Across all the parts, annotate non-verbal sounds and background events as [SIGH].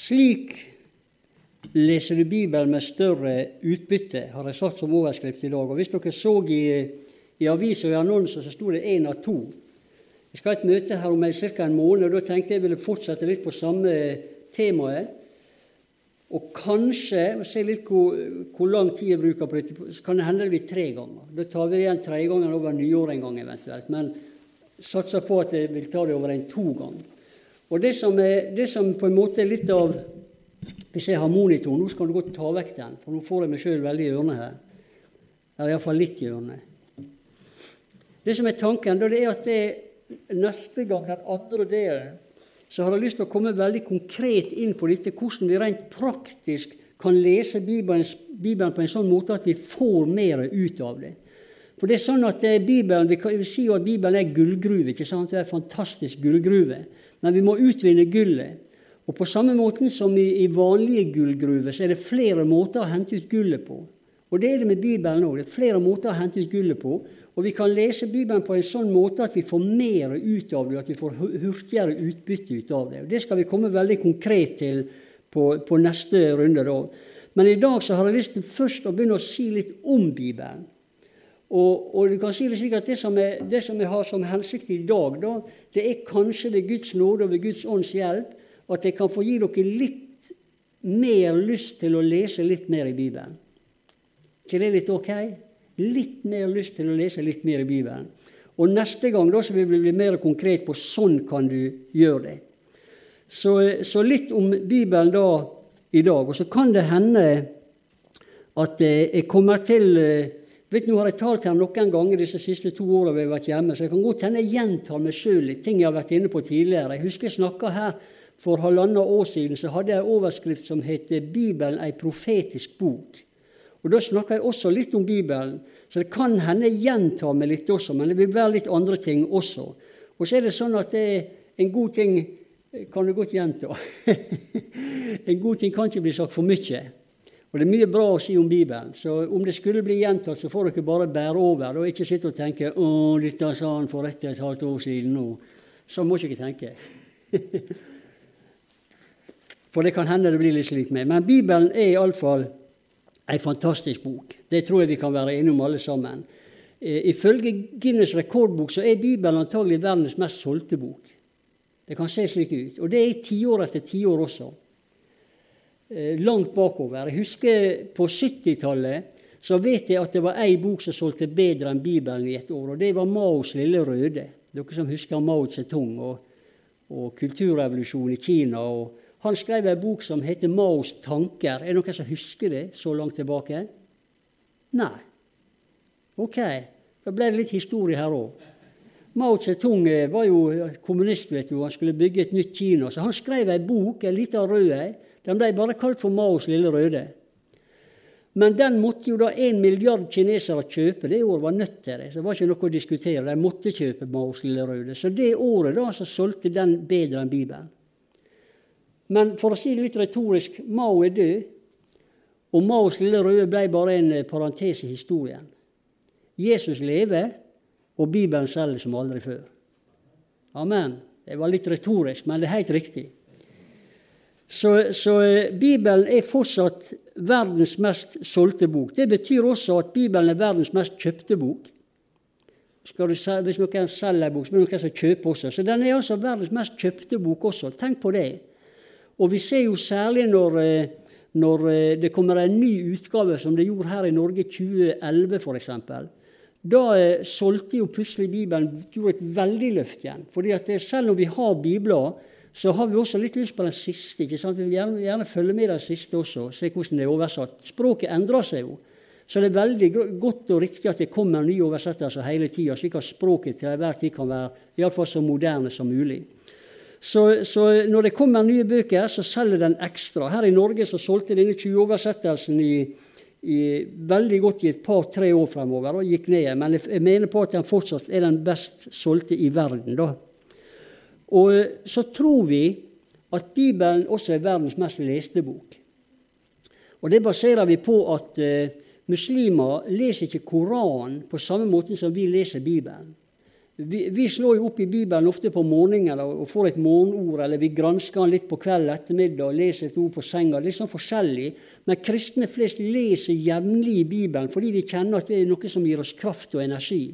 Slik leser du Bibelen med større utbytte, har jeg satt som overskrift i dag. Og Hvis dere så i, i aviser og i annonser, så sto det én av to. Jeg skal ha et møte her om ca. en måned, og da tenkte jeg ville fortsette litt på samme temaet. Og kanskje, og se litt hvor, hvor, lang tid jeg bruker på dette, så kan det hende det blir tre ganger. Da tar vi igjen tredje gangen over nyåret en gang eventuelt. Men satser på at jeg vil ta det over en to ganger. Og det som, er, det som på en måte er litt av Hvis jeg har monitor nå, skal du godt ta vekk den, for nå får jeg meg sjøl veldig i ørene her. Eller iallfall litt i ørene. Det som er tanken, da, det er at det neste gang, den andre delen, så har jeg lyst til å komme veldig konkret inn på dette, hvordan vi rent praktisk kan lese Bibelen, Bibelen på en sånn måte at vi får mer ut av det. For det er sånn at eh, Bibelen, Vi kan si at Bibelen er gullgruve. ikke sant? Det er en fantastisk gullgruve. Men vi må utvinne gullet. Og På samme måten som i, i vanlige gullgruver, så er det flere måter å hente ut gullet på. Og det er det med Bibelen òg. Det er flere måter å hente ut gullet på. Og vi kan lese Bibelen på en sånn måte at vi får mer ut av det, at vi får hurtigere utbytte ut av det. Og Det skal vi komme veldig konkret til på, på neste runde. da. Men i dag så har jeg lyst til først å begynne å si litt om Bibelen. Og, og, du kan si Det slik at det som, jeg, det som jeg har som hensikt i dag, da, det er kanskje ved Guds nåde og ved Guds ånds hjelp at jeg kan få gi dere litt mer lyst til å lese litt mer i Bibelen. ikke det litt ok? litt mer lyst til å lese litt mer i Bibelen. Og neste gang da så vil vi bli mer konkret på sånn kan du gjøre det. Så, så litt om Bibelen da i dag. Og så kan det hende at jeg kommer til vet Nå har jeg talt her noen ganger disse siste to årene vi har vært hjemme, så jeg kan godt hende jeg gjentar meg sjøl ting jeg har vært inne på tidligere. Jeg husker jeg snakka her for halvannet år siden, så hadde jeg en overskrift som heter 'Bibelen ei profetisk bok'. Og Da snakker jeg også litt om Bibelen, så det kan hende jeg gjentar meg litt også, men det vil være litt andre ting også. Og så er det sånn at det er en god ting kan du godt gjenta. [LAUGHS] en god ting kan ikke bli sagt for mye. Og det er mye bra å si om Bibelen, så om det skulle bli gjentatt, så får dere bare bære over og ikke sitte og tenke 'Å, dette sa han for ett og et halvt år siden nå'. Så må ikke tenke. [LAUGHS] for det kan hende det blir litt slik med. Men Bibelen er iallfall Ei fantastisk bok. Det tror jeg vi kan være enige om alle sammen. Eh, ifølge Guinness rekordbok så er Bibelen antagelig verdens mest solgte bok. Det kan se slik ut. Og det er i tiår etter tiår også. Eh, langt bakover. Jeg husker på 70-tallet så vet jeg at det var ei bok som solgte bedre enn Bibelen i et år, og det var Maos lille røde. Dere som husker Mao Zedong og, og kulturrevolusjonen i Kina og han skrev en bok som heter 'Maos tanker'. Er det noen som husker det så langt tilbake? Nei. Ok, da ble det litt historie her òg. Mao Zedong eh, var jo kommunist, vet du, han skulle bygge et nytt Kina, Så han skrev en bok, en liten rød ei. Den ble bare kalt for Maos lille røde. Men den måtte jo da en milliard kinesere kjøpe. Det året var nødt til det. Så det var ikke noe å diskutere. De måtte kjøpe Maos lille røde. Så det året da så solgte den bedre enn Bibelen. Men for å si det litt retorisk Mao er død, og Maos lille røde ble bare en eh, parentes i historien. Jesus lever, og Bibelen selger som aldri før. Amen. Det var litt retorisk, men det er helt riktig. Så, så eh, Bibelen er fortsatt verdens mest solgte bok. Det betyr også at Bibelen er verdens mest kjøpte bok. Du, hvis noen selger en bok, så blir det noen som kjøper også. Så den er altså verdens mest kjøpte bok også. Tenk på det. Og vi ser jo særlig når, eh, når eh, det kommer en ny utgave, som det gjorde her i Norge 2011 f.eks. Da solgte jo plutselig Bibelen gjorde et veldig løft igjen. Fordi at det, Selv om vi har bibler, så har vi også litt lyst på den siste. ikke sant? Vi vil gjerne, gjerne følge med i den siste også, se hvordan det er oversatt. Språket endrer seg jo. Så det er veldig godt og riktig at det kommer nye oversettelser hele tida, slik at språket til enhver tid kan være iallfall så moderne som mulig. Så, så, når det kommer nye bøker, så selger den ekstra. Her i Norge så solgte denne 20-oversettelsen i, i, veldig godt i et par-tre år fremover og gikk ned. Men jeg mener på at den fortsatt er den best solgte i verden. Da. Og så tror vi at Bibelen også er verdens mest leste bok. Og Det baserer vi på at uh, muslimer leser ikke Koranen på samme måte som vi leser Bibelen. vi, vi, slår jo opp i Bibelen ofte på morgenen og får et morgenord, eller vi gransker den litt på kveld ettermiddag og leser et ord på senga. Litt sånn forskjellig. Men kristne flest leser jevnlig Bibelen fordi de kjenner at det er noe som gir oss kraft og energi.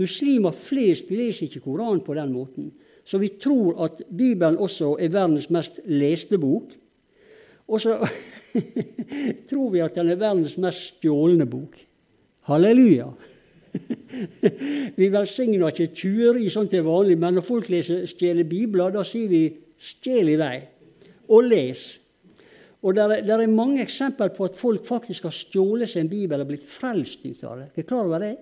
Muslimer flest leser ikke Koranen på den måten. Så vi tror at Bibelen også er verdens mest leste bok. Og så [LAUGHS] tror vi at den er verdens mest stjålne bok. Halleluja! [LAUGHS] vi velsigner ikke tyveri sånn til vanlig, men når folk leser stjeler bibler, da sier vi 'stjel i vei', og les. Og Det er, mange eksempler på at folk faktisk har stjålet seg en bibel og blitt frelst ut av det. Er klar over det?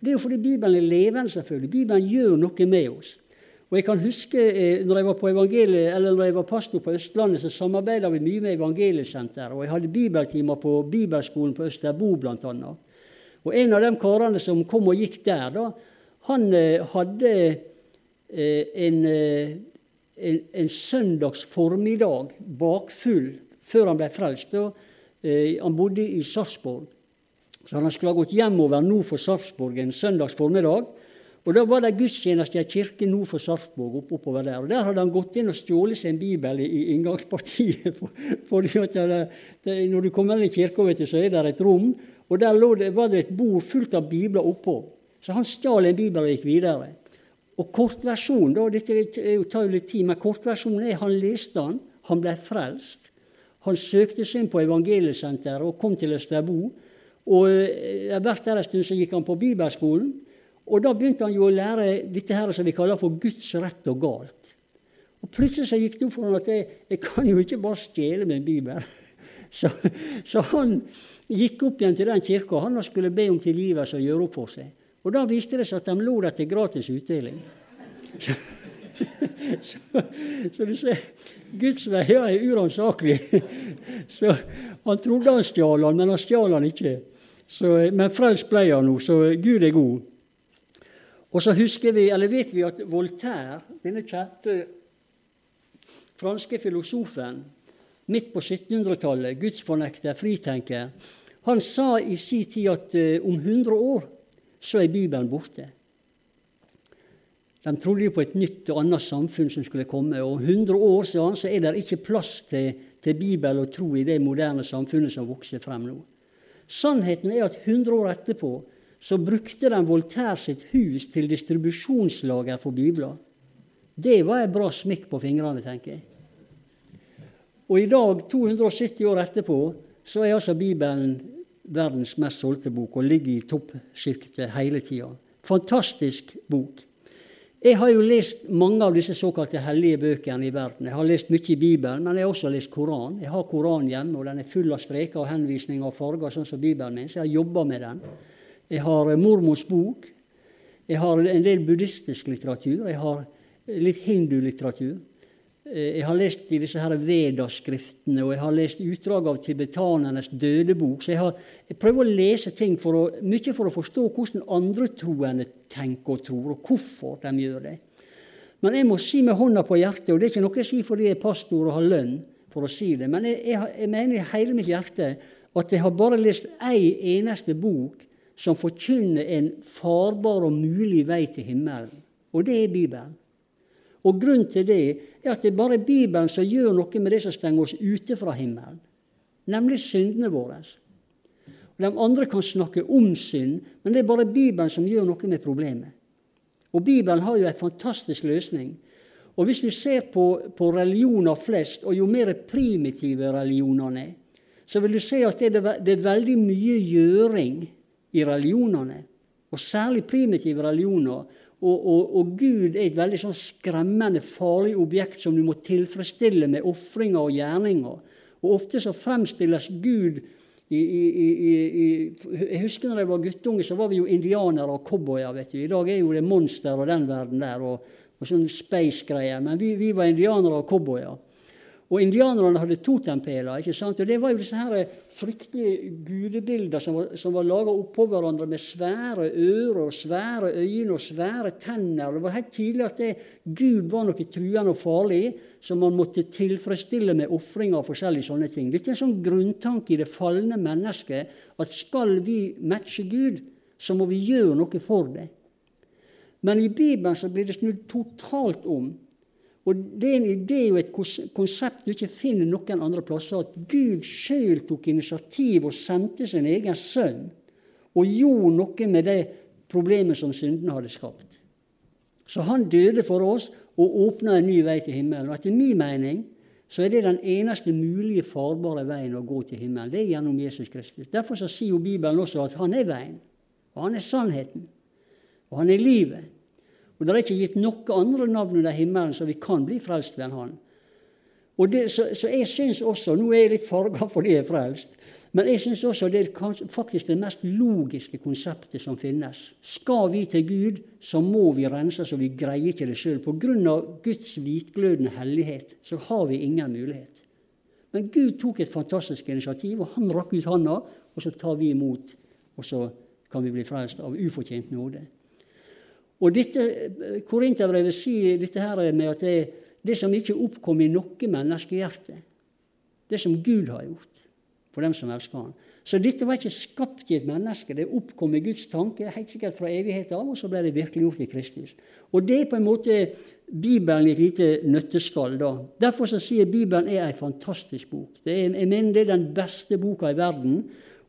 Det er jo fordi Bibelen er levende. selvfølgelig. Bibelen gjør noe med oss. Og jeg kan huske eh, når jeg var på eller når jeg var pastor på Østlandet, så samarbeida vi mye med Evangeliesenteret. Og jeg hadde bibeltimer på bibelskolen på Østerbo, annet. Og en av de karene som kom og gikk der, da, han eh, hadde eh, en, en, en søndags bakfull før han ble frelst. Da. Han bodde i Sarpsborg. Så han skulle ha gått hjemover nord for Sarpsborg en søndags formiddag. Og Da var det gudstjeneste i ei kirke nord for Sarpsborg. Opp, oppover Der og der hadde han gått inn og stjålet seg en bibel i, inngangspartiet. [LAUGHS] For, for det, det, Når du kommer inn i kirka, så er det et rom, og Der det, var det et bord fullt av bibler oppå. Så han stjal en bibel og gikk videre. Og kortversjonen da, dette tar jo litt tid, men kortversjonen er han leste den, han ble frelst. Han søkte seg inn på evangeliesenteret og kom til Østerbo. Og eh, Vært der en stund så gikk han på bibelskolen. Og Da begynte han jo å lære dette her som vi kaller for Guds rett og galt. Og Plutselig så gikk det opp for ham at jeg, jeg kan jo ikke bare stjele en bibel. [LAUGHS] Så, så han gikk opp igjen til den kirka han skulle be om tilgivelse og gjøre opp for seg. Og Da viste det seg at de lå der til gratis utdeling. [LAUGHS] Så, så, så, du ser, Guds veier er uransakelige. [LAUGHS] Så han trodde han stjal han, men han stjal han ikke. Men frelst ble han nå, så Gud er god. Og så husker vi, eller vet vi at Voltaire, denne kjente franske filosofen, midt på 1700-tallet, gudsfornekter, fritenker, han sa i sin tid at uh, om 100 år så er Bibelen borte. De trodde jo på et nytt og annet samfunn som skulle komme. Og om 100 år sa han, så er det ikke plass til, til Bibel og tro i det moderne samfunnet som vokser frem nå. Sannheten er at 100 år etterpå så brukte de Voltaire sitt hus til distribusjonslager for bibler. Det var en bra smikk på fingrene, tenker jeg. Og i dag, 270 år etterpå, så er altså Bibelen verdens mest solgte bok og ligger i toppsjiktet hele tida. Fantastisk bok. Jeg har jo lest mange av disse såkalte hellige bøkene i verden. Jeg har lest mye i Bibelen, men jeg har også lest Koran. Jeg har Koran hjemme, og den er full av streker og henvisninger og farger, sånn som Bibelen min, så jeg har jobba med den. Jeg har Mormors bok. Jeg har en del buddhistisk litteratur. Jeg har litt hindulitteratur. Eh, jeg har lest i disse her Vedaskriftene, og jeg har lest utdrag av tibetanernes dødebok. Så jeg, har, jeg prøver å lese ting for å, mye for å forstå hvordan andre troende tenker og tror, og hvorfor de gjør det. Men jeg må si med hånda på hjertet, og det er ikke noe jeg sier fordi jeg er pastor og har lønn for å si det, men jeg, jeg, jeg mener i hele mitt hjerte at jeg har bare lest ei eneste bok som forkynner en farbar og mulig vei til himmelen, og det er Bibelen. Og Grunnen til det er at det er bare Bibelen som gjør noe med det som stenger oss ute fra himmelen, nemlig syndene våre. Og De andre kan snakke om synd, men det er bare Bibelen som gjør noe med problemet. Og Bibelen har jo en fantastisk løsning. Og Hvis du ser på, på religioner flest, og jo mer primitive religionene er, så vil du se at det er, det er veldig mye gjøring i religionene. Og særlig primitive religioner og, og, og, Gud er et veldig sånn skremmende, farlig objekt som du må tilfredsstille med ofringer og gjerninger. Og Ofte så fremstilles Gud i, i, i, Jeg husker når jeg var guttunge, så var vi jo indianere og cowboyer. I dag er jo det monster og den verden der og, og sånn space-greier. Men vi, vi var indianere og cowboyer. Og indianerne hadde totempeler. ikke sant? Og Det var jo disse her fryktelige gudebilder som var, som var laga oppå hverandre med svære ører og svære øyne og svære tenner. Det var helt tydelig at det, Gud var noe truende og farlig som man måtte tilfredsstille med ofringer og forskjellige sånne ting. Dette er en sånn grunntanke i det falne mennesket at skal vi matche Gud, så må vi gjøre noe for det. Men i Bibelen så blir det snudd totalt om. Og Det er en idé og et konsept du ikke finner noen andre plasser. At Gud sjøl tok initiativ og sendte sin egen sønn og gjorde noe med det problemet som syndene hadde skapt. Så han døde for oss og åpna en ny vei til himmelen. Og etter min mening så er det den eneste mulige farbare veien å gå til himmelen. Det er gjennom Jesus Kristus. Derfor sier jo Bibelen også at han er veien, og han er sannheten, og han er livet. Og Det er ikke gitt noe andre navn under himmelen så vi kan bli frelst ved han. Og det, så, så, jeg syns også, Nå er jeg litt farga fordi jeg er frelst, men jeg syns også det er faktisk det mest logiske konseptet som finnes. Skal vi til Gud, så må vi rense så vi greier ikke det sjøl. Pga. Guds hvitglødende hellighet så har vi ingen mulighet. Men Gud tok et fantastisk initiativ, og han rakk ut handa, og så tar vi imot, og så kan vi bli frelst av ufortjent nåde. Og dette, Korinterbrevet sier dette her med at det, det som ikke oppkom i noe menneskehjerte, det som Gud har gjort for dem som elsker Han. Så dette var ikke skapt i et menneske, det oppkom i Guds tanke, helt sikkert fra evigheten av, og så ble det virkeliggjort i Kristus. Og det er på en måte Bibelen i et lite nøtteskall. da. Derfor så sier Bibelen er en fantastisk bok. Er, jeg mener det er den beste boka i verden,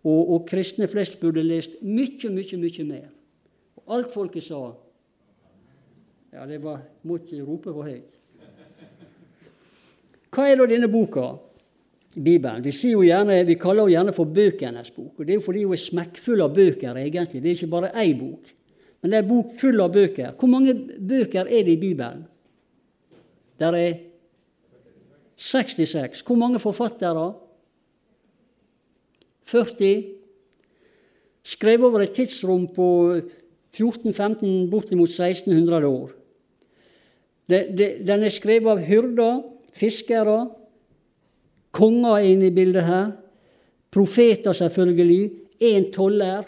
og, og kristne flest burde lest mye, mye, mye mer. Og alt folket sa ja, det var måtte rope for høyt. Hva er da denne boka? Bibelen. Vi, sier jo gjerne, vi kaller henne gjerne for bøkenes bok. og Det er jo fordi hun er smekkfull av bøker, egentlig. Det er ikke bare ei bok. Men det er en bok full av bøker. Hvor mange bøker er det i Bibelen? Der er 66. Hvor mange forfattere? 40. Skrevet over et tidsrom på 14-15, bortimot 1600 år. Den er skrevet av hyrder, fiskere, konger er inne i bildet her. Profeter, selvfølgelig. En toller.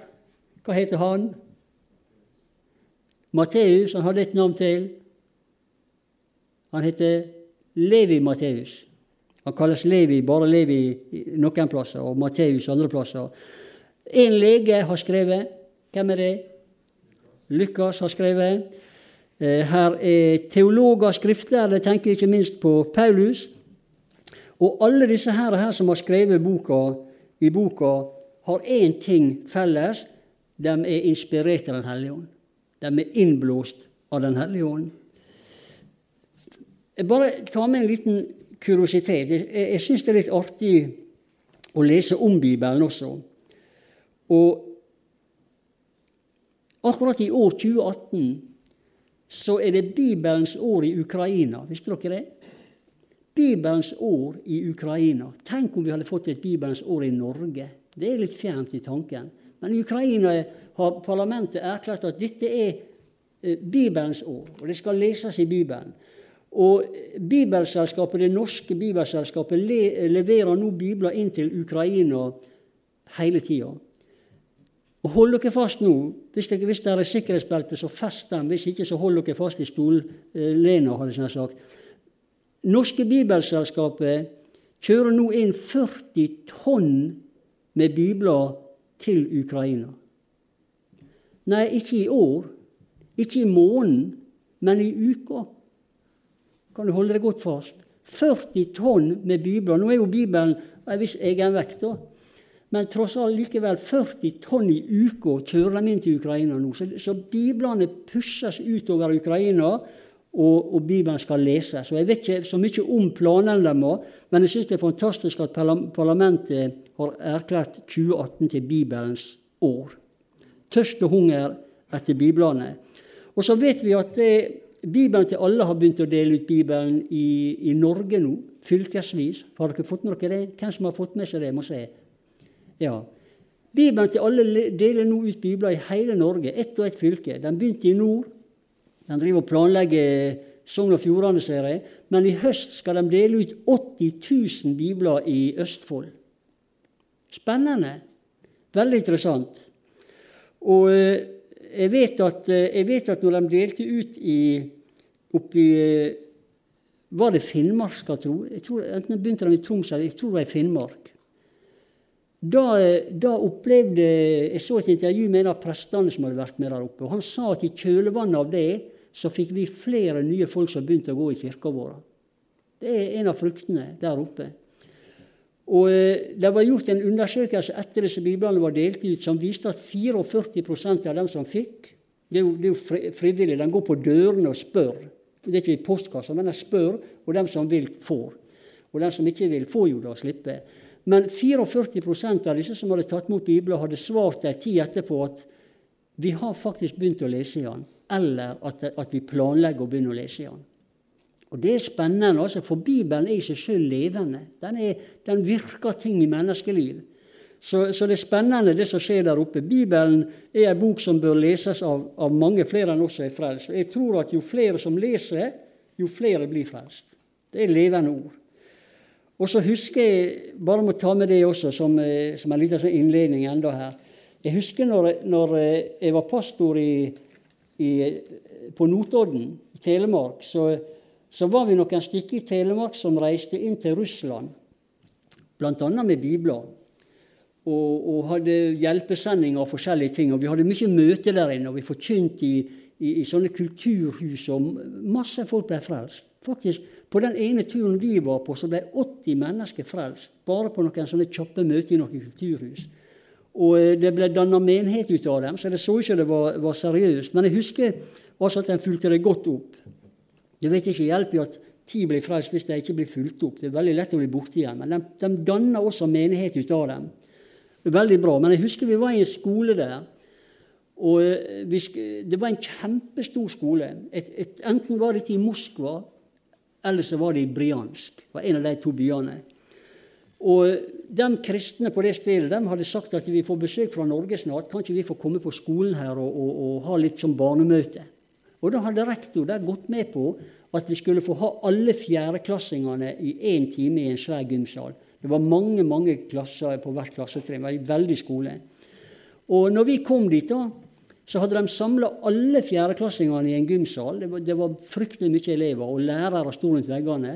Hva heter han? Matteus. Han hadde et navn til. Han heter Levi Matteus. Han kalles Levi, bare Levi noen plasser, og Matteus andre plasser. En lege har skrevet. Hvem er det? Lukas har skrevet. Eh, her er teologer, skriftlærde, tenker ikke minst på Paulus. Og alle disse her, her som har skrevet boka, i boka, har én ting felles. De er inspirert av Den hellige ånd. De er innblåst av Den hellige ånd. Jeg bare tar med en liten kuriositet. Jeg, jeg syns det er litt artig å lese om Bibelen også. Og akkurat i år 2018 så er det Bibelens år i Ukraina. Visste dere det? Bibelens år i Ukraina. Tenk om vi hadde fått et Bibelens år i Norge. Det er litt fjernt i tanken. Men i Ukraina har parlamentet erklært at dette er eh, Bibelens år, og det skal leses i Bibelen. Og Bibelselskapet, Det norske bibelselskapet leverer nå bibler inn til Ukraina hele tida. Og Hold dere fast nå. Hvis det, hvis det er sikkerhetsbelte, så fest dem. Hvis ikke, så hold dere fast i stollena, hadde jeg sagt. Norske Bibelselskapet kjører nå inn 40 tonn med bibler til Ukraina. Nei, ikke i år, ikke i måneden, men i uka. Kan du holde deg godt fast? 40 tonn med bibler. Nå er jo Bibelen en viss egenvekt, da. Men tross alt likevel 40 tonn i uka kjører de inn til Ukraina nå. Så, så biblene pusses utover Ukraina, og, og, Bibelen skal leses. Og Jeg vet ikke så mye om planene de har, men jeg syns det er fantastisk at parlamentet har erklært 2018 til Bibelens år. Tørst og hunger etter biblene. Og så vet vi at det, Bibelen til alle har begynt å dele ut Bibelen i, i Norge nå, fylkesvis. Har dere fått med dere det? Hvem som har fått med seg det, må si. Ja. Bibelen til alle deler nå ut bibler i hele Norge, ett og ett fylke. Den begynte i nord. Den driver og planlegger Sogn og Fjordane, ser jeg. Men i høst skal de dele ut 80 000 bibler i Østfold. Spennende. Veldig interessant. Og eh, jeg vet at, eh, jeg vet at når de delte ut i, oppi eh, Var det Finnmark, skal jeg tro? Jeg tror, enten begynte de i Troms eller jeg tror det var i Finnmark. Da, opplevde Jeg så et intervju med en av prestene som hadde vært med der oppe. og Han sa at i kjølvannet av det så fikk vi flere nye folk som begynte å gå i kirka vår. Det er en av fruktene der oppe. Og eh, Det var gjort en undersøkelse etter disse biblene var delt ut, som viste at 44% av dem som fikk Det er jo, det er jo frivillig. De går på dørene og spør. Det er ikke i postkassa, men de spør, og dem som vil, får. Og de som ikke vil, får jo da slippe. Men 44% av disse som hadde tatt imot Bibelen, hadde svart en tid etterpå at vi har faktisk begynt å lese i den, eller at, at vi planlegger å begynne å lese i den. Og Det er spennende, altså, for Bibelen er i seg selv levende. Den, er, den virker ting i menneskeliv. Så, så, det er spennende, det som skjer der oppe. Bibelen er en bok som bør leses av, av mange flere enn som er frelst. Jeg tror at jo flere som leser, jo flere blir frelst. Det er levende ord. Og så husker jeg, bare må ta med det også som, eh, som en liten sånn innledning enda her Jeg husker når, når eh, jeg var pastor i, i, på Notodden i Telemark. så så var vi noen stykker i Telemark som reiste inn til Russland, bl.a. med bibler. Og, og, hadde hjelpesendinger og forskjellige ting. Og vi hadde mye møte der inne, og vi forkynte i, i, i, sånne kulturhus, og masse folk ble frelst. Faktisk, På den ene turen vi var på, så ble 80 mennesker frelst. Bare på noen sånne kjappe møter i noen kulturhus. Og eh, det ble danna menighet ut av dem, så det så ikke det var, var seriøst. Men jeg husker altså at en fulgte det godt opp. Det vet ikke hjelp i at ti blir frelst hvis de ikke blir fulgt opp. Det er veldig lett å bli borte igjen. Men de, de danna også menighet ut av dem. Veldig bra. Men jeg husker vi var i en skole der. Og eh, Det var en kjempestor skole. Et, et, enten var det i Moskva, eller så var det i Briansk. Det var en av de to byene. Og De kristne på det stedet de hadde sagt at vi får besøk fra Norge snart. Kan ikke vi få komme på skolen her og, og, og ha litt som barnemøte? Og Da hadde rektor der gått med på at vi skulle få ha alle fjerdeklassingene i én time i en svær gymsal. Det var mange mange klasser på hvert klassetrinn. Veldig skole. Og når vi kom dit, da, så hadde de samla alle fjerdeklassingene i en gymsal. Det var, det var, fryktelig mye elever, og lærere sto rundt veggene.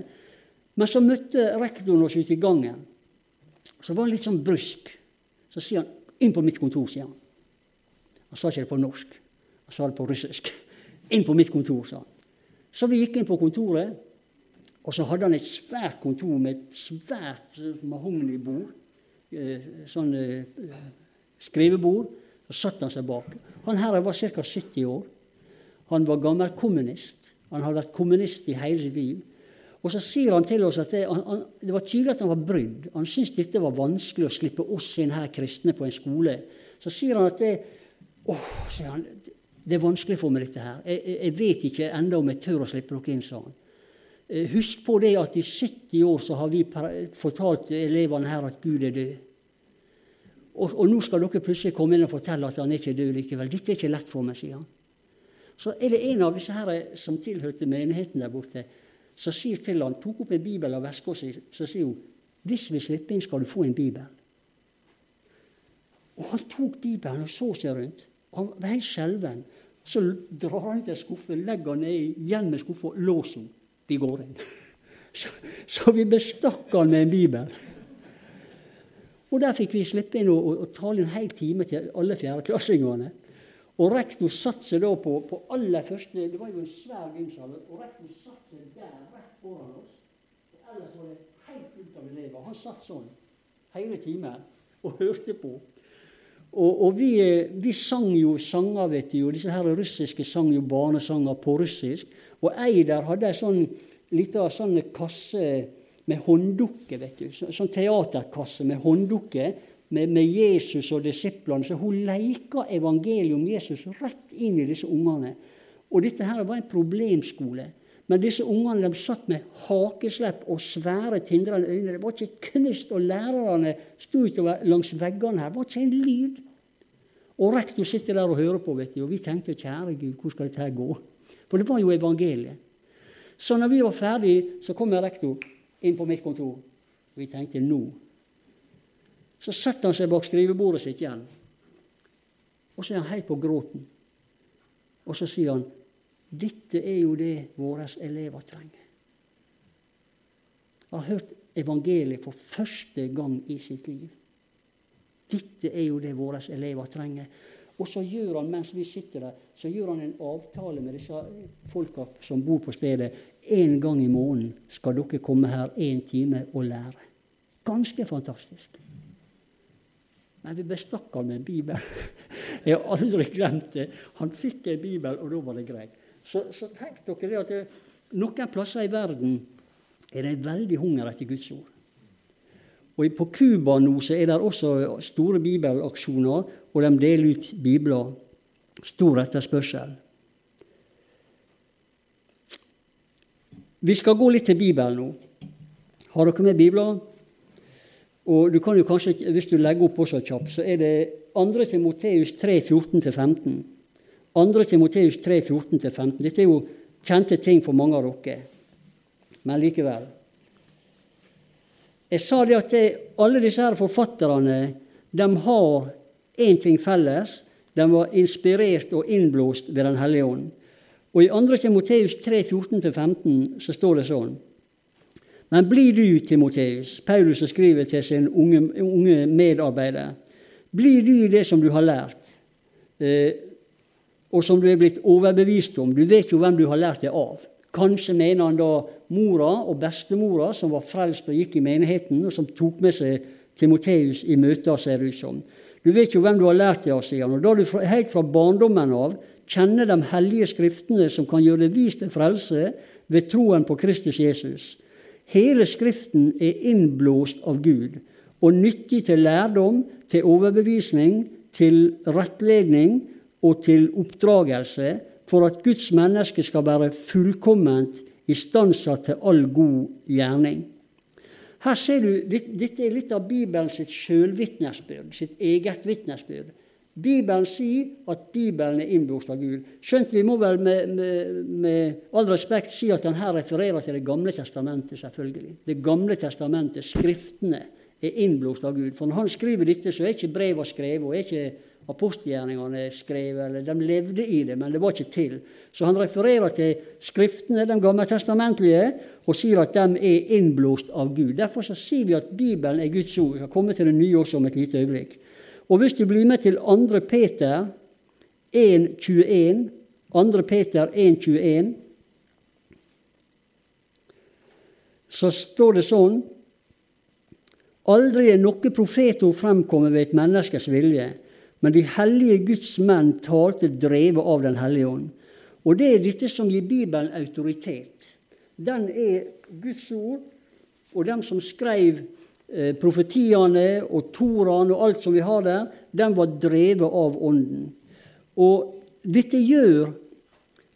Men så møtte rektoren oss ute i gangen. Så var han litt sånn brysk. Så sier han 'inn på mitt kontor', sier han. Han sa ikke det på norsk, han sa det på russisk. [LAUGHS] Inn på mitt kontor, sa han. Så vi gikk inn på kontoret, og så hadde han et svært kontor med et svært mahognibord. Eh, sånn eh, skrivebord. Så satt han seg bak. Han her var ca. 70 år. Han var gammel kommunist. Han hadde vært kommunist i hele sitt liv. Og så sier han til oss at det, han, det var tydelig at han var brydd. Han syntes dette var vanskelig å slippe oss inn her kristne på en skole. Så sier han at det, åh, sier han, det er vanskelig for meg, dette her. Jeg, jeg vet ikke ennå om jeg tør å slippe noe inn, sa han. Eh, husk på det at i 70 år så har vi fortalt elevene her at Gud er død. Og, og, nå skal dere plutselig komme inn og fortelle at han er ikke død likevel. Dette er ikke lett for meg, sier han. Så er det en av disse her som tilhørte menigheten der borte, som sier til han, tok opp en bibel av veska si, så sier hun hvis vi slipper inn, skal du få en bibel. Og han tok bibelen og så seg rundt. Han var helt skjelven. Så drar han til skuffe, legger ned igjen med skuffa, låser den. Vi går inn. Så, så, vi bestakk han med en bibel. Og Der fikk vi slippe inn og, og, og tale en hel time til alle fjerdeklassingene. Og rektor satte seg da på, på aller første Det var jo en svær gymsal. Og rektor satte seg der rett foran oss. Ellers var det helt fullt av elever. Han satt sånn hele timen og hørte på. Og, og vi, vi, sang jo sanger, vet du, og disse her russiske sang jo barnesanger på russisk. Og ei der hadde ei sånn lita sånn kasse med hånddukke, du. Sånn teaterkasse med hånddukke med, med, Jesus og disiplene. Så hun leika evangeliet om Jesus rett inn i disse ungene. Og dette her var en problemskole. Men disse ungene de satt med hakeslepp og svære, tindrende øyne. Det var ikke knust, og lærerne sto utover langs veggene her. Det var ikke en lyd. Og rektor sitter der og hører på, vet du, og vi tenkte kjære Gud, hvor skal dette her gå? For det var jo evangeliet. Så når vi var ferdig, så kom rektor inn på mitt kontor. Vi tenkte nå. Så setter han seg bak skrivebordet sitt igjen. Og så er han helt på gråten. Og så sier han dette er jo det våre elever trenger. Har hørt evangeliet for første gang i sitt liv. dette er jo det våre elever trenger. Og så gjør han, mens vi sitter der, så gjør han en avtale med disse folka som bor på stedet. En gang i måneden skal dere komme her én time og lære. Ganske fantastisk. Men vi bestakk han med en bibel. [LAUGHS] Jeg har aldri glemt det. Han fikk en bibel, og da var det greit. Så, så tenk dere det at det, noen plasser i verden er det veldig hunger etter Guds ord. Og På Cuba nå så er det også store bibelaksjoner, og de deler ut bibler. Stor etterspørsel. Vi skal gå litt til Bibelen nå. Har dere med bibler? Og du kan jo kanskje, Hvis du legger opp også kjapt, så er det 2. Timoteus 3, 14-15. 2. Timoteus 3, 14-15. Dette er jo kjente ting for mange av dere. Men likevel. Jeg sa det at det, alle disse her forfatterne de har én ting felles. De var inspirert og innblåst ved Den hellige ånd. Og I 2. Timoteus 3, 14-15 så står det sånn men bli du, Timoteus, Paulus skriver til sin unge, unge medarbeider, bli du det som du har lært, eh, og som du er blitt overbevist om. Du vet jo hvem du har lært det av. Kanskje mener han da mora og bestemora, som var frelst og gikk i menigheten, og som tok med seg Timoteus i møter, ser det ut som. Du vet jo hvem du har lært det av, sier han. Og da du helt fra barndommen av kjenner de hellige skriftene som kan gjøre det vist til frelse ved troen på Kristus Jesus. Hele Skriften er innblåst av Gud og nyttig til lærdom, til overbevisning, til rettledning og til oppdragelse, for at Guds menneske skal være fullkomment istansa til all god gjerning. Her ser du, Dette er litt av Bibelen sitt sjølvitnesbyrd, sitt eget vitnesbyrd. Bibelen sier at Bibelen er innblåst av Gud. Skjønt vi må vel med, med, med, all respekt si at den her refererer til Det gamle testamentet, selvfølgelig. Det gamle testamentet, Skriftene, er innblåst av Gud. For når han skriver dette, så er ikke brevene skrevet, og er ikke apostelgjerningene skrevet, eller de levde i det, men det var ikke til. Så han refererer til Skriftene, de gammeltestamentlige, og sier at de er innblåst av Gud. Derfor så sier vi at Bibelen er Guds ord. Vi skal komme til det nye også om et lite øyeblikk. Og hvis du blir med til 2. Peter 1,21 2. Peter 1,21 så står det sånn Aldri er noe profetord fremkommet ved et menneskes vilje, men de hellige Guds menn talte drevet av Den hellige ånd. Og det er dette som gir Bibelen autoritet. Den er Guds ord, og dem som skrev Eh, profetiene og Toraen og alt som vi har der, den var drevet av Ånden. Og dette gjør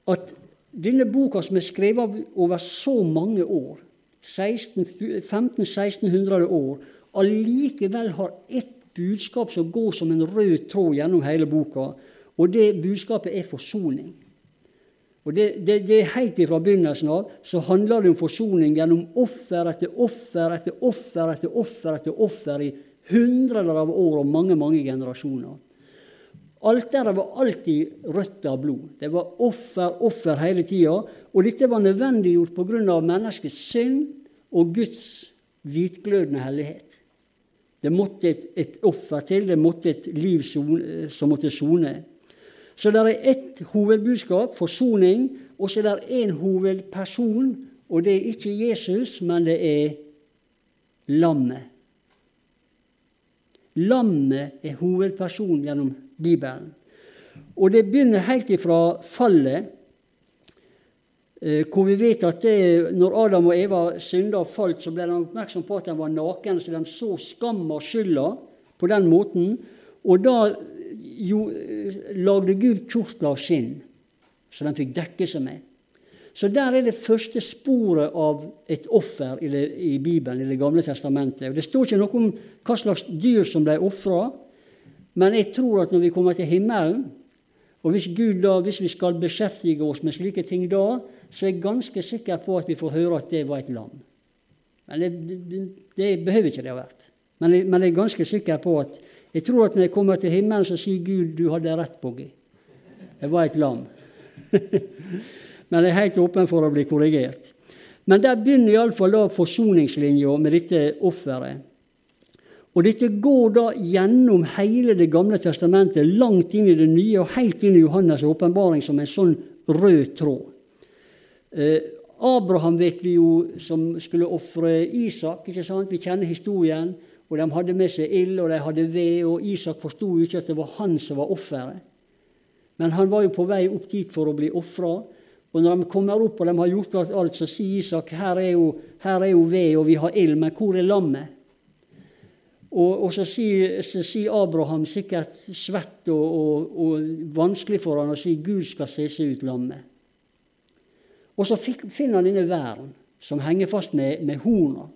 at denne boka, som er skrevet over så mange år, 1500-1600 år, allikevel har ett budskap som går som en rød tråd gjennom hele boka, og det budskapet er forsoning. Og det, det, det er Helt fra begynnelsen av så handler det om forsoning gjennom offer etter offer etter offer etter offer etter offer i hundrer av år og mange mange generasjoner. Alteret var alltid rødt av blod. Det var offer, offer hele tida. Og dette var nødvendiggjort pga. menneskets synd og Guds hvitglødende hellighet. Det måtte et, et offer til, det måtte et liv som måtte sone. Så det er ett hovedbudskap, forsoning, og så er det én hovedperson, og det er ikke Jesus, men det er lammet. Lammet er hovedpersonen gjennom Bibelen. Og det begynner helt ifra fallet, hvor vi vet at det, når Adam og Eva synda og falt, så ble de oppmerksom på at de var nakne, så de så skam og skylda på den måten. Og da jo, lagde Gud kjortler av skinn, så de fikk dekke seg med. Så der er det første sporet av et offer i, det, i Bibelen, i Det gamle testamentet. Og Det står ikke noe om hva slags dyr som ble ofra, men jeg tror at når vi kommer til himmelen, og hvis, Gud da, hvis vi skal beskjeftige oss med slike ting da, så er jeg ganske sikker på at vi får høre at det var et lam. Men det, det, det behøver ikke det ha vært. Men jeg, men jeg er ganske sikker på at jeg tror at når jeg kommer til himmelen, så sier Gud du hadde rett, Boggy. Det var et lam. [LAUGHS] Men jeg er helt åpen for å bli korrigert. Men der begynner iallfall forsoningslinja med dette offeret. Og dette går da gjennom hele Det gamle testamentet, langt inn i det nye, og helt inn i Johannes' åpenbaring som en sånn rød tråd. Eh, Abraham vet vi jo som skulle ofre Isak. ikke sant? Vi kjenner historien. Og De hadde med seg ild og de hadde ved, og Isak forsto ikke at det var han som var offeret. Men han var jo på vei opp dit for å bli ofra. Og når de kommer opp og de har gjort alt, så sier Isak her er jo, her er jo ved, og vi har ild, men hvor er lammet? Og, og så, sier, så, Abraham, sikkert svett og, og, og, vanskelig for han å si Gud skal se seg ut lammet. Og så finner han denne væren som henger fast med, med horna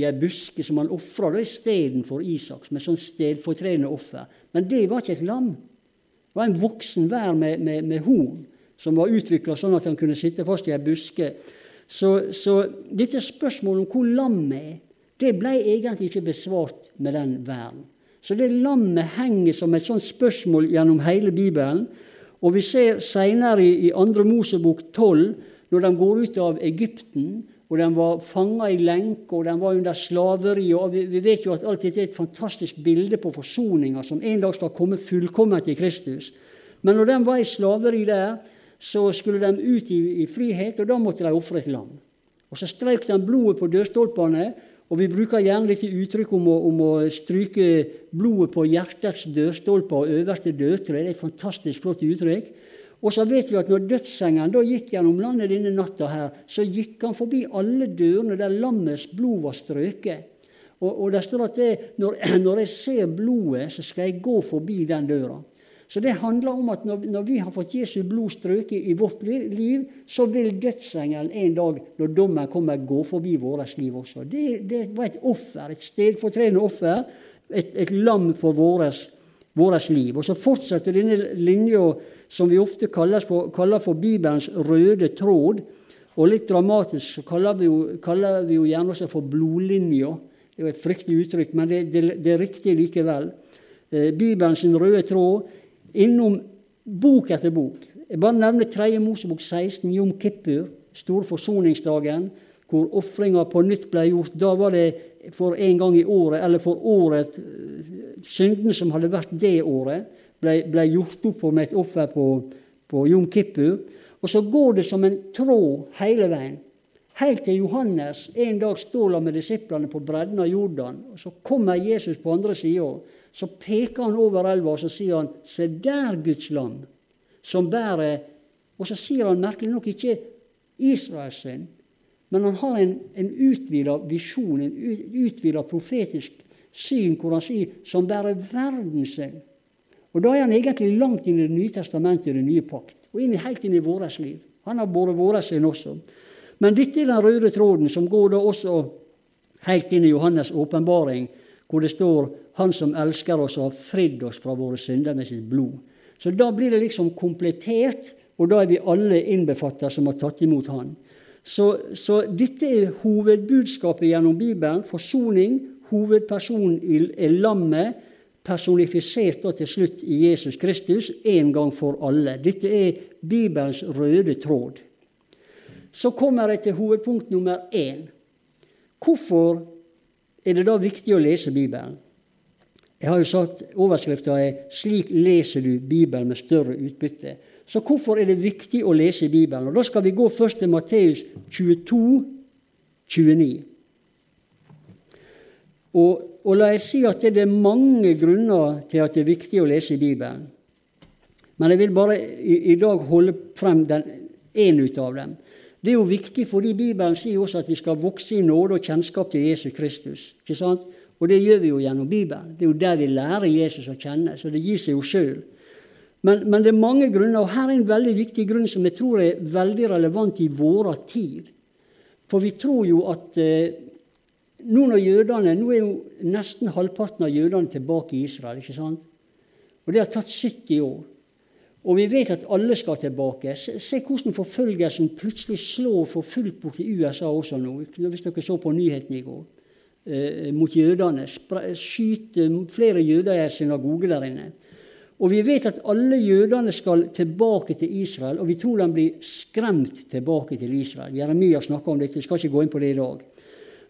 i ei buske som han ofra istedenfor Isak, som et sånn stedfortredende offer. Men det var ikke et lam. Det var en voksen vær med, med, med horn som var utvikla sånn at han kunne sitte fast i ei buske. Så, så dette spørsmålet om hvor lammet er, det ble egentlig ikke besvart med den vern. Så det lammet henger som et sånt spørsmål gjennom hele Bibelen. Og vi ser seinere i, i 2. Mosebok 12, når de går ut av Egypten, og de var fanga i lenke, og de var under slaveri. og vi, vet jo at alt dette er et fantastisk bilde på forsoninga, som en dag skal komme fullkomment i Kristus. Men når de var i slaveri der, så skulle de ut i, i frihet, og da måtte de ofre et lam. Og Så strøk de blodet på dørstolpene, og vi bruker gjerne litt uttrykk om å, om å, stryke blodet på hjertets dørstolper og øverste dørtre. Det er et fantastisk flott uttrykk. Og så vet vi at når dødsengelen da gikk gjennom landet denne natta, her, så gikk han forbi alle dørene der lammets blod var strøket. Og, og det står at det, når, [CLEARS THROAT] når, jeg ser blodet, så skal jeg gå forbi den døra. Så det handler om at når, når vi har fått Jesu blod strøket i vårt liv, så vil dødsengelen en dag, når dommen kommer, gå forbi vårt liv også. Det, det var et offer, et stedfortredende offer, et, et lam for vårt liv. Og så fortsetter denne linja som vi ofte for, kaller for Bibelens røde tråd. Og litt dramatisk så kaller vi jo, kaller vi jo gjerne også for blodlinja. Det er jo et fryktelig uttrykk, men det, det, det er riktig likevel. Eh, Bibelens røde tråd innom bok etter bok. Jeg bare nevner 3. Mosebok 16, Jom Kippur, store forsoningsdagen, hvor ofringa på nytt ble gjort. Da var det for en gang i året, eller for året Synden som hadde vært det året, ble, ble gjort opp med et offer på, på Jom Kippur. Og så går det som en tråd hele veien. Helt til Johannes en dag står med disiplene på bredden av Jordan. og Så kommer Jesus på andre sida. Så peker han over elva og så sier han, 'Se der, Guds lam, som bærer' Og så sier han merkelig nok ikke Israels synd, men han har en, en utvida visjon, en utvida profetisk syn, hvor han sier 'som bærer verden sin'. Og Da er han egentlig langt inn i Det nye testamentet, i den nye pakt, og inn, helt inn i vårt liv. Han har båret våre synd også. Men dette er den røde tråden som går da også helt inn i Johannes' åpenbaring, hvor det står 'Han som elsker oss og har fridd oss fra våre synder med sitt blod'. Så da blir det liksom komplettert, og da er vi alle innbefatta som har tatt imot Han. Så, så, dette er hovedbudskapet gjennom Bibelen. Forsoning. Hovedpersonen er lammet, personifisert da til slutt i Jesus Kristus, en gang for alle. Dette er Bibelens røde tråd. Så kommer jeg til hovedpunkt nummer én. Hvorfor er det da viktig å lese Bibelen? Jeg har jo sagt Overskrifta er 'Slik leser du Bibelen med større utbytte'. Så hvorfor er det viktig å lese Bibelen? Og Da skal vi gå først til Matteus 22, 29. Og, og la jeg si at det er mange grunner til at det er viktig å lese Bibelen. Men jeg vil bare i, i dag holde frem én ut av dem. Det er jo viktig fordi Bibelen sier også at vi skal vokse i nåde og kjennskap til Jesus Kristus. ikke sant? Og det gjør vi jo gjennom Bibelen. Det er jo der vi lærer Jesus å kjenne. Så det gir seg jo sjøl. Men, men, det er mange grunner, og her er en veldig viktig grunn som jeg tror er veldig relevant i vår tid. For vi tror jo at eh, nå når jødene, nå er jo nesten halvparten av jødene tilbake i Israel. ikke sant? Og det har tatt 70 år. Og vi vet at alle skal tilbake. Se, se hvordan forfølgelsen plutselig slår for fullt bort i USA også nå. Hvis dere så på nyhetene i går. Eh, mot jødene. Skyter flere jøder i en synagoge der inne. Og vi vet at alle jødene skal tilbake til Israel, og vi tror de blir skremt tilbake til Israel. Jeremia snakker om dette, vi skal ikke gå inn på det i dag.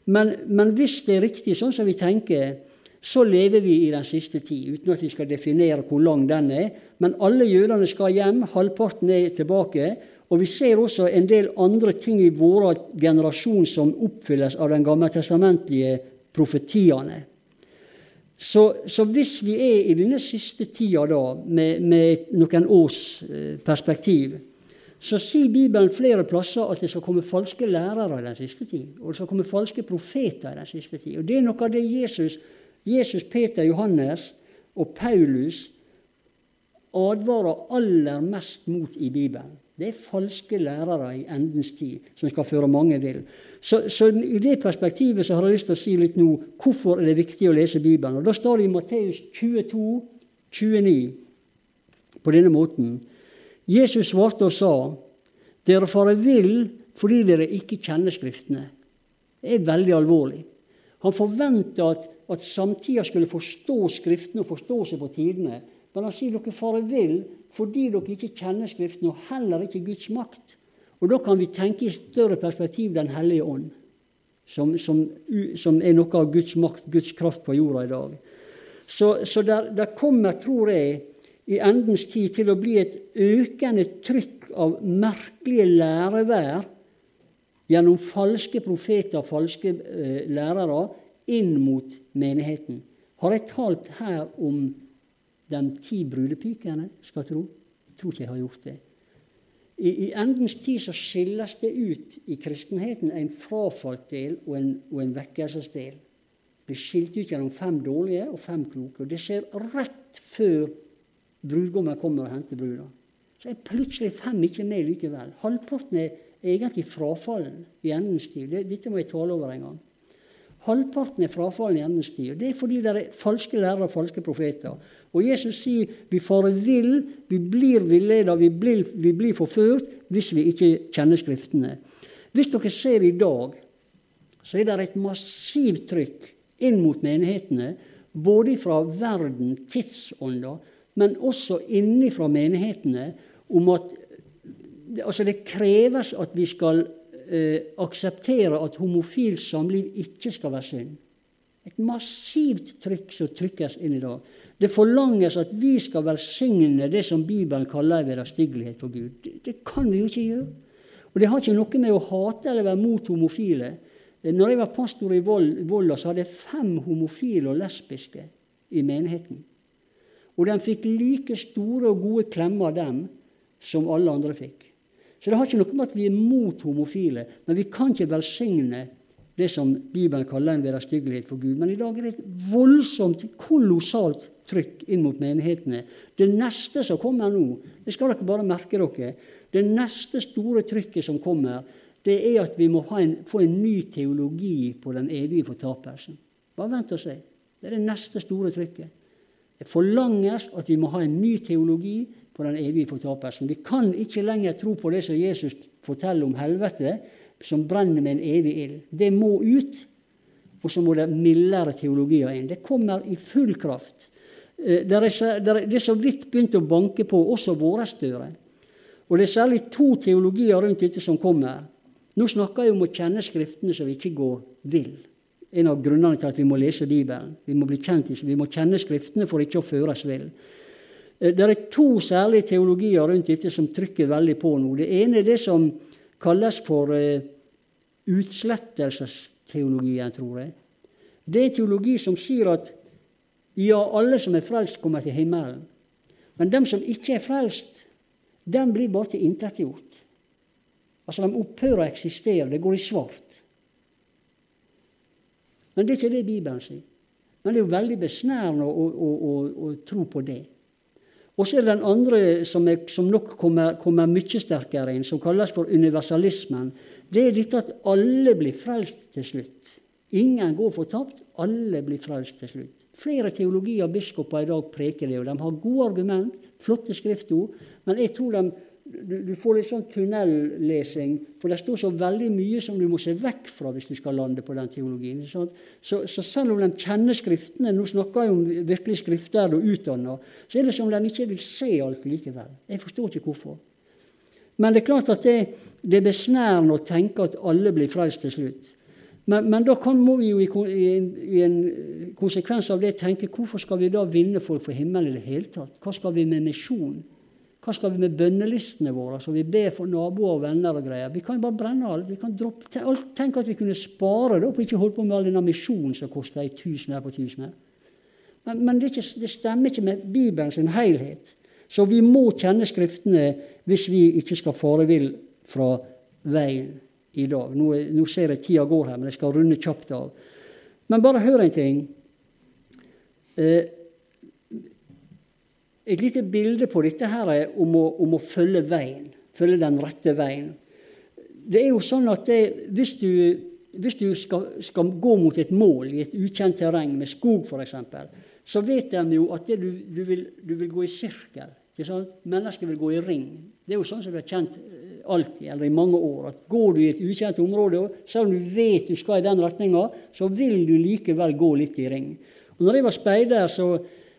Men, men hvis det er riktig sånn som vi tenker, så lever vi i den siste tid, uten at vi skal definere hvor lang den er. Men alle jødene skal hjem, halvparten er tilbake. Og vi ser også en del andre ting i vår generasjon som oppfylles av den gammeltestamentlige profetiene. Så, så, hvis vi er i denne siste tida da, med, med noen års eh, perspektiv, så sier Bibelen flere plasser at det skal komme falske lærere i den siste tid. Og det skal komme falske profeter i den siste tid. Og Det er noe av det Jesus, Jesus Peter, Johannes og Paulus advarer aller mest mot i Bibelen. Det er falske lærere i endens tid som skal føre mange vill. Så, så, i det perspektivet så har jeg lyst til å si litt nå hvorfor er det viktig å lese Bibelen. Og Da står det i Matteus 22, 29 på denne måten. Jesus svarte og sa, dere farer vill fordi dere ikke kjenner Skriftene. Det er veldig alvorlig. Han forventa at, at samtida skulle forstå Skriftene og forstå seg på tidene. Men han sier dere farer vill fordi dere ikke kjenner Skriften og heller ikke Guds makt. Og da kan vi tenke i større perspektiv Den hellige ånd, som, som, som er noe av Guds makt, Guds kraft på jorda i dag. Så, så der, der kommer, tror jeg, i endens tid til å bli et økende trykk av merkelige lærevær gjennom falske profeter, falske eh, lærere, inn mot menigheten. Har jeg talt her om de ti brudepikene, skal tro? Jeg tror ikke jeg har gjort det. I, I, endens tid så skilles det ut i kristenheten en frafalt del og en, og en vekkelsesdel. Blir skilt ut gjennom fem dårlige og fem kloke. og Det skjer rett før brudgommen kommer og henter bruda. Så er plutselig fem ikke med likevel. Halvparten er egentlig frafallen i endens tid. Dette må jeg tale over en gang. Halvparten er frafallen i endens tid. Det er fordi det er falske lærere og falske profeter. Og Jesus sier vi farer vill, vi blir villeda, vi blir, vi blir forført hvis vi ikke kjenner Skriftene. Hvis dere ser i dag, så er det et massivt trykk inn mot menighetene, både fra verden, tidsånder, men også innifra menighetene, om at altså det kreves at vi skal eh, akseptere at homofilt samliv ikke skal være synd. Et massivt trykk som trykkes inn i dag. Det forlanges at vi skal velsigne det som Bibelen kaller vederstyggelighet for Gud. Det, det, kan vi jo ikke gjøre. Og det har ikke noe med å hate eller være mot homofile. Eh, når jeg var pastor i Volda, så hadde jeg fem homofile og lesbiske i menigheten. Og de fikk like store og gode klemmer, dem, som alle andre fikk. Så det har ikke noe med at vi er mot homofile, men vi kan ikke velsigne det som Bibelen kaller en vederstyggelighet for Gud. Men i dag er det et voldsomt, kolossalt trykk inn mot menighetene. Det neste som kommer nå, det skal dere bare merke dere, det neste store trykket som kommer, det er at vi må en, få en ny teologi på den evige fortapelsen. Bare vent og se. Det er det neste store trykket. Det forlanges at vi må ha en ny teologi på den evige fortapelsen. Vi kan ikke lenger tro på det som Jesus forteller om helvete, som brenner med en evig ild. Det må ut, og så må det mildere teologier inn. Det kommer i full kraft. Eh, det er, så vidt begynt å banke på, også våre større. Og det er særlig to teologier rundt dette som kommer. Nå snakker jeg om å kjenne Skriftene så vi ikke går vill en av grunnene til at vi må lese Bibelen. Vi må bli kjent, vi må kjenne Skriftene for ikke å føres vill. Eh, det er to særlige teologier rundt dette som trykker veldig på nå. Det ene er det som kalles for uh, utslettelsesteologien, tror jeg. Det er en teologi som sier at ja, alle som er frelst, kommer til himmelen. Men dem som ikke er frelst, dem blir bare tilintetgjort. Altså, de opphører å eksistere. Det går i svart. Men det er ikke det Bibelen sier. Men det er jo veldig besnærende å, å, å, å tro på det. Og så er det den andre som, er, som nok kommer, kommer, mye sterkere inn, som kalles for universalismen. Det er dette at alle blir frelst til slutt. Ingen går fortapt, alle blir frelst til slutt. Flere teologier og biskoper i dag preker det, og de har gode argument, flotte skriftord, men jeg tror de du, får litt sånn tunnellesing, for det står så veldig mye som du må se vekk fra hvis du skal lande på den teologien. Så, så, selv om de kjenner Skriftene, nå snakker jeg om virkelig skrifter og utdanna, så er det som om de ikke vil se alt likevel. Jeg forstår ikke hvorfor. Men det er klart at det, det er besnærende å tenke at alle blir frelst til slutt. Men, men da kan, må vi jo i, i, en, i, en, konsekvens av det tenke hvorfor skal vi da vinne folk for himmelen i det hele tatt? Hva skal vi med misjon? Hva skal vi med bønnelistene våre, så vi ber for naboer og venner og greier? Vi kan bare brenne alt. vi kan droppe, Tenk at vi kunne spare det opp og ikke holde på med all denne misjonen som koster ei tusen her på tusen her. Men, men det, ikke, det, stemmer ikke med Bibelen sin helhet. Så vi må kjenne Skriftene hvis vi ikke skal fare vill fra veien i dag. Nå, nå ser jeg tida går her, men jeg skal runde kjapt av. Men bare hør en ting. Eh, et lite bilde på dette her er om å, om å følge veien. Følge den rette veien. Det er jo sånn at det, hvis du, hvis du skal, skal, gå mot et mål i et ukjent terreng, med skog f.eks., så vet de jo at du, du, vil, du, vil, gå i sirkel. Mennesker vil gå i ring. Det er jo sånn som vi har kjent alltid, eller i mange år, at går du i et ukjent område, selv om du vet du skal i den retninga, så vil du likevel gå litt i ring. Og når jeg var speider, så,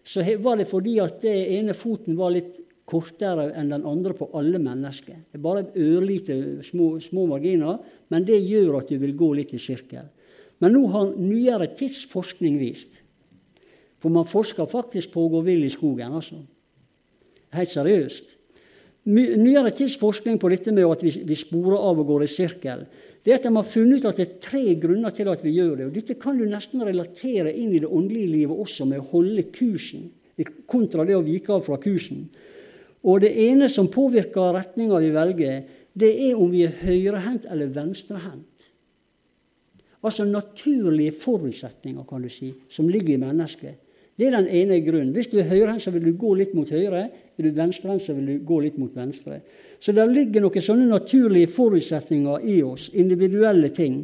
så var det fordi at det ene foten var litt kortere enn den andre på alle mennesker. Det er bare ørlite små, små marginer, men det gjør at du vil gå litt i sirkel. Men nå har nyere tidsforskning vist For man forsker faktisk på å gå vill i skogen, altså. Helt seriøst. Nyere tids forskning på dette med at vi, vi sporer av og går i sirkel, det er at de har funnet ut at det er tre grunner til at vi gjør det. og Dette kan du nesten relatere inn i det åndelige livet også, med å holde kursen, kontra det å vike av fra kursen. Og Det ene som påvirker retninga vi velger, det er om vi er høyrehendt eller venstrehendt. Altså naturlige forutsetninger, kan du si, som ligger i mennesket. Det er den ene grunnen. Hvis du er høyrehendt, så vil du gå litt mot høyre. Er du venstrehendt, så vil du gå litt mot venstre. Så det ligger noen sånne naturlige forutsetninger i oss, individuelle ting.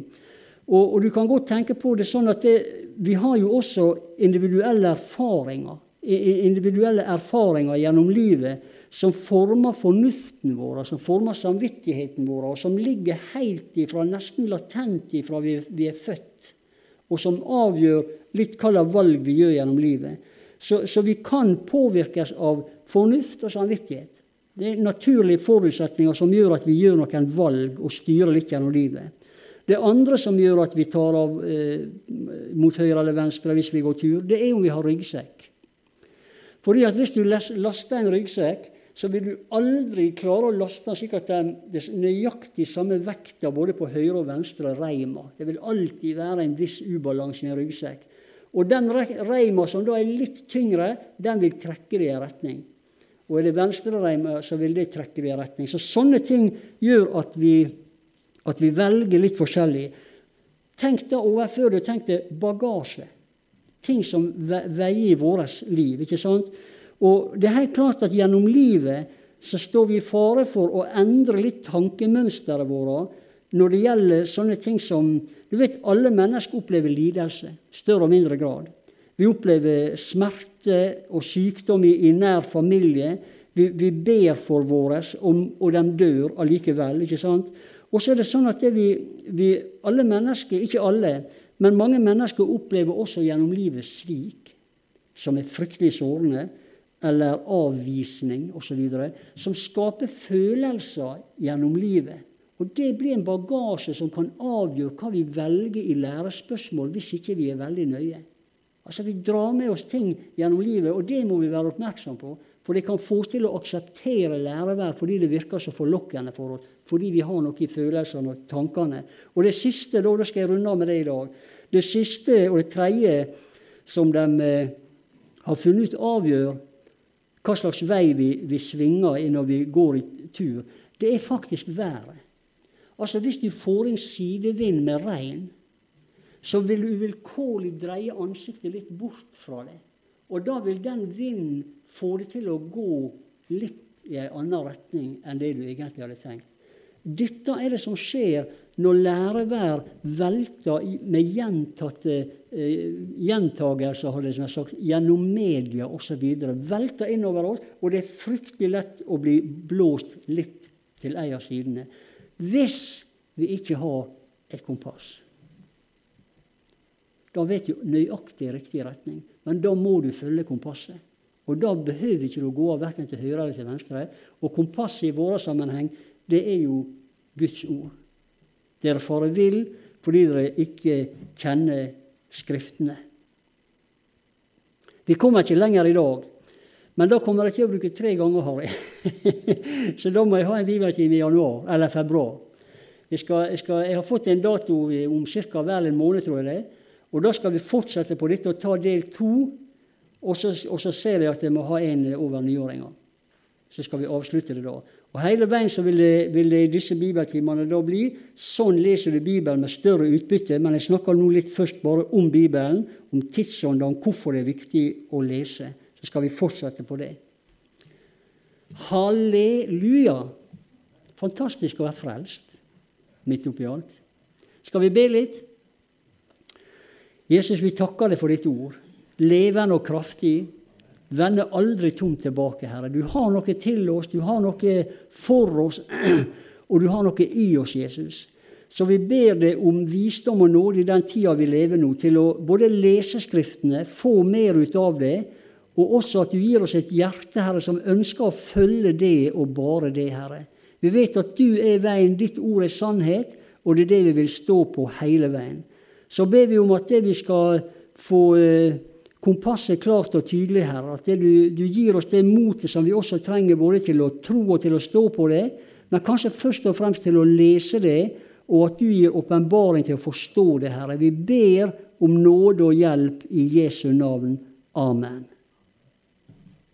Og, og du kan godt tenke på det sånn at det, vi har jo også individuelle erfaringer. Individuelle erfaringer gjennom livet som former fornuften vår, som former samvittigheten vår, og som ligger helt ifra, nesten latent ifra vi, vi er født, og som avgjør litt hva slags valg vi gjør gjennom livet. Så, så, vi kan påvirkes av fornuft og samvittighet. Det er naturlige forutsetninger som gjør at vi gjør noen valg og styrer litt gjennom livet. Det andre som gjør at vi tar av eh, mot høyre eller venstre hvis vi går tur, det er om vi har ryggsekk. Fordi at Hvis du laster en ryggsekk, så vil du aldri klare å laste slik at det er nøyaktig samme vekta både på høyre og venstre reimer. Det vil alltid være en viss ubalanse i en ryggsekk. Og den reima som da er litt tyngre, den vil trekke det i en retning. Og er det venstre reima, så vil det trekke det i en retning. Så sånne ting gjør at vi, at vi velger litt forskjellig. Tenk da overfør det, tenk deg bagasje. Ting som veier i vårt liv. ikke sant? Og det er helt klart at gjennom livet så står vi i fare for å endre litt tankemønsteret vårt når det gjelder sånne ting som Du vet, alle mennesker opplever lidelse, større og mindre grad. Vi opplever smerte og sykdom i, i nær familie. Vi, vi, ber for våre, og, og de dør allikevel. ikke sant? Og så er det sånn at det vi, vi, alle mennesker, ikke alle, men mange mennesker opplever også gjennom livet svik, som er fryktelig sårende eller avvisning osv., som skaper følelser gjennom livet. Og Det blir en bagasje som kan avgjøre hva vi velger i lærespørsmål hvis ikke vi er veldig nøye. Altså Vi drar med oss ting gjennom livet, og det må vi være oppmerksom på. For det kan få oss til å akseptere lærevær fordi det virker så forlokkende for oss. Fordi vi har noe i følelsene og tankene. Og det siste, da, da skal jeg runde av med det i dag. Det siste og det tredje som de eh, har funnet ut avgjør hva slags vei vi, vi svinger når vi går i tur, det er faktisk været. Altså Hvis du får inn sidevind med regn, så vil du uvilkårlig dreie ansiktet litt bort fra det. Og da vil den vinden få det til å gå litt i en annen retning enn det du egentlig hadde tenkt. Dette er det som skjer når lærevær velter med gjentatte eh, gjentagelser hadde jeg sagt, gjennom media osv. Velter innover oss, og det er fryktelig lett å bli blåst litt til ei av sidene. Hvis vi ikke har et kompass. Da vet du nøyaktig riktig retning, men da må du følge kompasset. Og da behøver ikke du gå av verken til høyre eller til venstre. Og kompasset i vår sammenheng, det er jo Guds ord. Dere farer vill fordi dere ikke kjenner Skriftene. Vi kommer ikke lenger i dag, men da kommer jeg til å bruke tre ganger, Harry. [LAUGHS] Så da må jeg ha en bibeltime i januar eller februar. Jeg, skal, jeg, skal, jeg, har fått en dato om ca. vel en måned, tror jeg det. Og da skal vi fortsette på dette og ta del to. Og så, og så ser jeg at jeg må ha en over nyåringa. Så skal vi avslutte det da. Og Hele veien så vil det, vil det disse bibeltimene da bli sånn leser du Bibelen med større utbytte. Men jeg snakker nå litt først bare om Bibelen, om tidsånden, hvorfor det er viktig å lese. Så skal vi fortsette på det. Halleluja! Fantastisk å være frelst midt oppi alt. Skal vi be litt? Jesus, vi takker deg for ditt ord. Levende og kraftig Vende aldri tomt tilbake, Herre. Du har noe til oss, du har noe for oss, [CLEARS THROAT] og du har noe i oss, Jesus. Så vi ber deg om visdom og nåde i den tida vi lever nå, til å både lese Skriftene, få mer ut av det, og også at du gir oss et hjerte, Herre, som ønsker å følge det og bare det, Herre. Vi vet at du er veien, ditt ord er sannhet, og det er det vi vil stå på hele veien. Så ber vi om at det vi skal få eh, kompasset klart og tydelig, Herre. At du, du, gir oss det motet som vi også trenger både til å tro og til å stå på det, men kanskje først og fremst til å lese det, og at du gir åpenbaring til å forstå det, Herre. Vi ber om nåde og hjelp i Jesu navn. Amen.